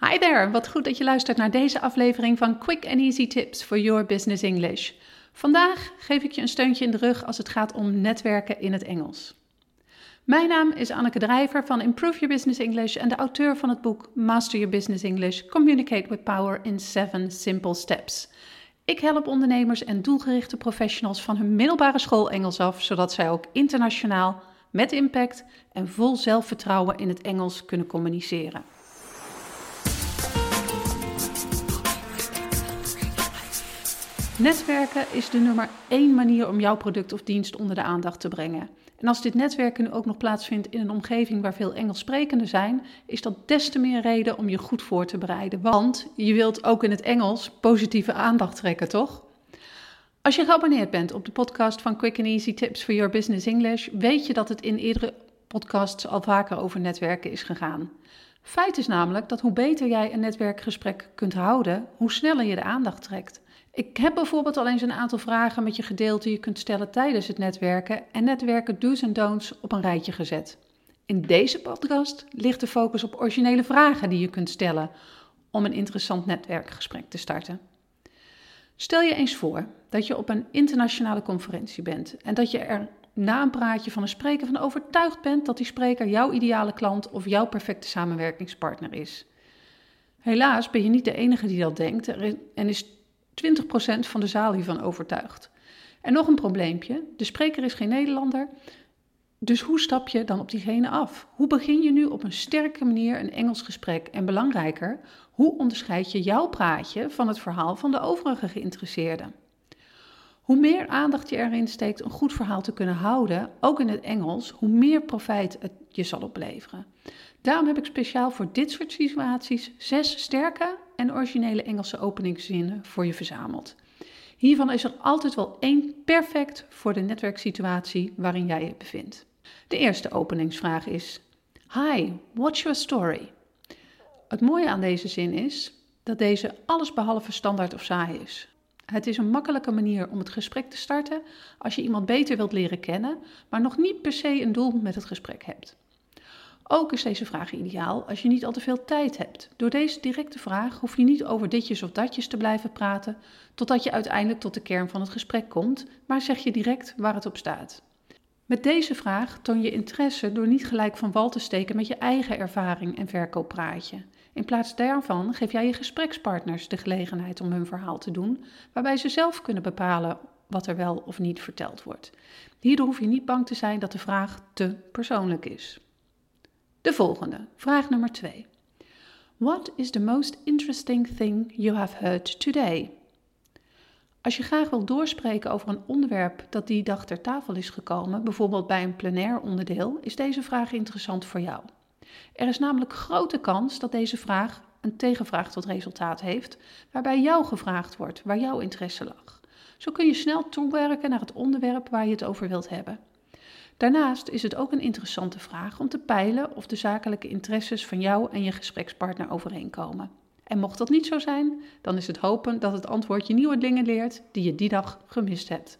Hi there, wat goed dat je luistert naar deze aflevering van Quick and Easy Tips for Your Business English. Vandaag geef ik je een steuntje in de rug als het gaat om netwerken in het Engels. Mijn naam is Anneke Drijver van Improve Your Business English en de auteur van het boek Master Your Business English: Communicate with Power in 7 Simple Steps. Ik help ondernemers en doelgerichte professionals van hun middelbare school Engels af, zodat zij ook internationaal met impact en vol zelfvertrouwen in het Engels kunnen communiceren. Netwerken is de nummer één manier om jouw product of dienst onder de aandacht te brengen. En als dit netwerken nu ook nog plaatsvindt in een omgeving waar veel Engels sprekenden zijn, is dat des te meer reden om je goed voor te bereiden. Want je wilt ook in het Engels positieve aandacht trekken, toch? Als je geabonneerd bent op de podcast van Quick and Easy Tips for Your Business English, weet je dat het in eerdere podcasts al vaker over netwerken is gegaan. Feit is namelijk dat hoe beter jij een netwerkgesprek kunt houden, hoe sneller je de aandacht trekt. Ik heb bijvoorbeeld al eens een aantal vragen met je gedeeld die je kunt stellen tijdens het netwerken en netwerken do's en don'ts op een rijtje gezet. In deze podcast ligt de focus op originele vragen die je kunt stellen om een interessant netwerkgesprek te starten. Stel je eens voor dat je op een internationale conferentie bent en dat je er na een praatje van een spreker van overtuigd bent dat die spreker jouw ideale klant of jouw perfecte samenwerkingspartner is. Helaas ben je niet de enige die dat denkt en is 20% van de zaal hiervan overtuigd. En nog een probleempje: de spreker is geen Nederlander. Dus hoe stap je dan op diegene af? Hoe begin je nu op een sterke manier een Engels gesprek? En belangrijker, hoe onderscheid je jouw praatje van het verhaal van de overige geïnteresseerden? Hoe meer aandacht je erin steekt een goed verhaal te kunnen houden, ook in het Engels, hoe meer profijt het je zal opleveren. Daarom heb ik speciaal voor dit soort situaties zes sterke en originele Engelse openingszinnen voor je verzameld. Hiervan is er altijd wel één perfect voor de netwerksituatie waarin jij je bevindt. De eerste openingsvraag is: Hi, what's your story? Het mooie aan deze zin is dat deze allesbehalve standaard of saai is. Het is een makkelijke manier om het gesprek te starten als je iemand beter wilt leren kennen, maar nog niet per se een doel met het gesprek hebt. Ook is deze vraag ideaal als je niet al te veel tijd hebt. Door deze directe vraag hoef je niet over ditjes of datjes te blijven praten, totdat je uiteindelijk tot de kern van het gesprek komt, maar zeg je direct waar het op staat. Met deze vraag toon je interesse door niet gelijk van wal te steken met je eigen ervaring en verkooppraatje. In plaats daarvan geef jij je gesprekspartners de gelegenheid om hun verhaal te doen, waarbij ze zelf kunnen bepalen wat er wel of niet verteld wordt. Hierdoor hoef je niet bang te zijn dat de vraag te persoonlijk is. De volgende, vraag nummer 2. What is the most interesting thing you have heard today? Als je graag wilt doorspreken over een onderwerp dat die dag ter tafel is gekomen, bijvoorbeeld bij een plenair onderdeel, is deze vraag interessant voor jou. Er is namelijk grote kans dat deze vraag een tegenvraag tot resultaat heeft, waarbij jou gevraagd wordt waar jouw interesse lag. Zo kun je snel toewerken naar het onderwerp waar je het over wilt hebben. Daarnaast is het ook een interessante vraag om te peilen of de zakelijke interesses van jou en je gesprekspartner overeenkomen. En mocht dat niet zo zijn, dan is het hopen dat het antwoord je nieuwe dingen leert die je die dag gemist hebt.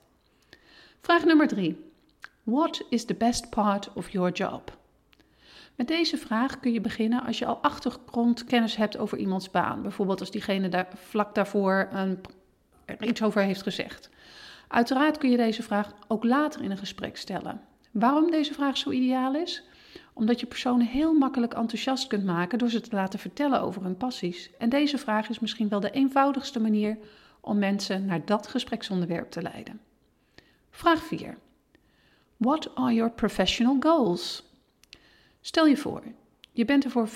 Vraag nummer 3. What is the best part of your job? Met deze vraag kun je beginnen als je al achtergrondkennis hebt over iemands baan. Bijvoorbeeld als diegene daar vlak daarvoor een, iets over heeft gezegd. Uiteraard kun je deze vraag ook later in een gesprek stellen. Waarom deze vraag zo ideaal is? Omdat je personen heel makkelijk enthousiast kunt maken door ze te laten vertellen over hun passies. En deze vraag is misschien wel de eenvoudigste manier om mensen naar dat gespreksonderwerp te leiden. Vraag 4. What are your professional goals? Stel je voor, je bent er voor 95%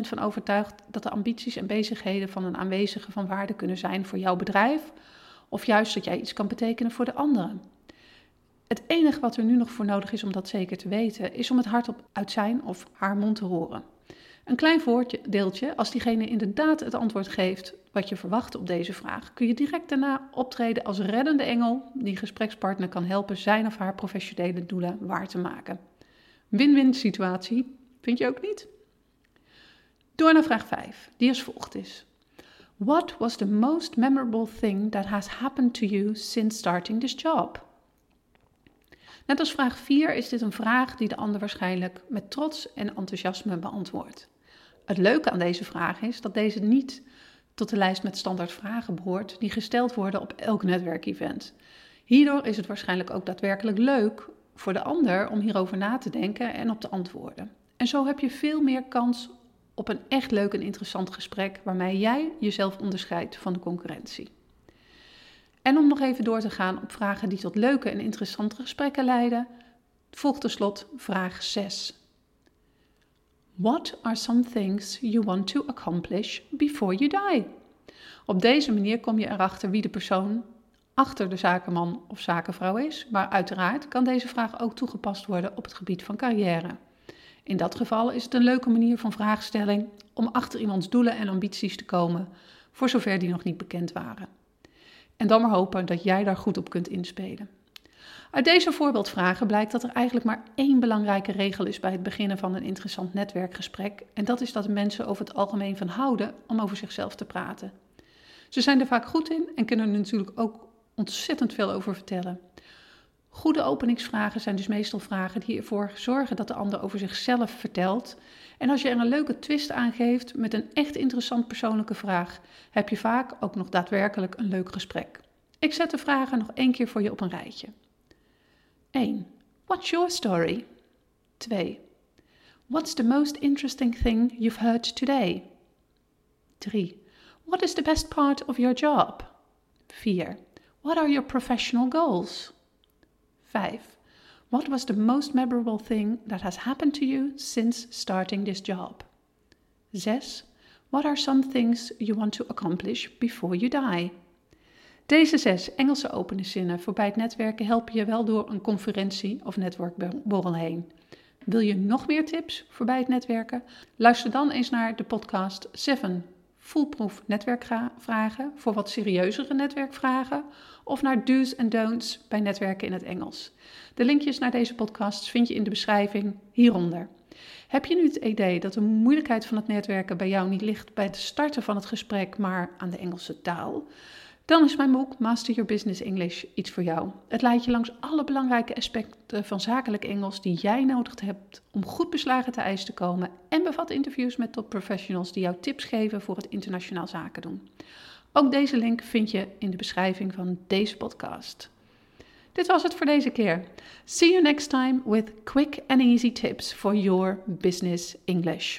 van overtuigd dat de ambities en bezigheden van een aanwezige van waarde kunnen zijn voor jouw bedrijf, of juist dat jij iets kan betekenen voor de anderen. Het enige wat er nu nog voor nodig is om dat zeker te weten, is om het hardop uit zijn of haar mond te horen. Een klein voordeeltje, als diegene inderdaad het antwoord geeft wat je verwacht op deze vraag, kun je direct daarna optreden als reddende engel die gesprekspartner kan helpen zijn of haar professionele doelen waar te maken. Win-win situatie, vind je ook niet? Door naar vraag 5, die als volgt is. What was the most memorable thing that has happened to you since starting this job? Net als vraag 4 is dit een vraag die de ander waarschijnlijk met trots en enthousiasme beantwoordt. Het leuke aan deze vraag is dat deze niet tot de lijst met standaard vragen behoort die gesteld worden op elk netwerkevent. Hierdoor is het waarschijnlijk ook daadwerkelijk leuk voor de ander om hierover na te denken en op te antwoorden. En zo heb je veel meer kans op een echt leuk en interessant gesprek waarmee jij jezelf onderscheidt van de concurrentie. En om nog even door te gaan op vragen die tot leuke en interessante gesprekken leiden, volgt tenslotte vraag 6. What are some things you want to accomplish before you die? Op deze manier kom je erachter wie de persoon achter de zakenman of zakenvrouw is, maar uiteraard kan deze vraag ook toegepast worden op het gebied van carrière. In dat geval is het een leuke manier van vraagstelling om achter iemands doelen en ambities te komen, voor zover die nog niet bekend waren. En dan maar hopen dat jij daar goed op kunt inspelen. Uit deze voorbeeldvragen blijkt dat er eigenlijk maar één belangrijke regel is bij het beginnen van een interessant netwerkgesprek. En dat is dat mensen over het algemeen van houden om over zichzelf te praten. Ze zijn er vaak goed in en kunnen er natuurlijk ook ontzettend veel over vertellen. Goede openingsvragen zijn dus meestal vragen die ervoor zorgen dat de ander over zichzelf vertelt. En als je er een leuke twist aan geeft met een echt interessant persoonlijke vraag, heb je vaak ook nog daadwerkelijk een leuk gesprek. Ik zet de vragen nog één keer voor je op een rijtje. 1. What's your story? 2. What's the most interesting thing you've heard today? 3. What is the best part of your job? 4. What are your professional goals? 5. What was the most memorable thing that has happened to you since starting this job? 6. What are some things you want to accomplish before you die? Deze zes Engelse openingszinnen voor bij het netwerken helpen je wel door een conferentie of netwerkborrel heen. Wil je nog meer tips voor bij het netwerken? Luister dan eens naar de podcast 7 Foolproof netwerkvragen voor wat serieuzere netwerkvragen of naar do's en don'ts bij netwerken in het Engels. De linkjes naar deze podcasts vind je in de beschrijving hieronder. Heb je nu het idee dat de moeilijkheid van het netwerken bij jou niet ligt bij het starten van het gesprek, maar aan de Engelse taal? Dan is mijn boek Master Your Business English iets voor jou. Het leidt je langs alle belangrijke aspecten van zakelijk Engels die jij nodig hebt om goed beslagen te ijs te komen en bevat interviews met top professionals die jou tips geven voor het internationaal zaken doen. Ook deze link vind je in de beschrijving van deze podcast. Dit was het voor deze keer. See you next time with quick and easy tips for your business English.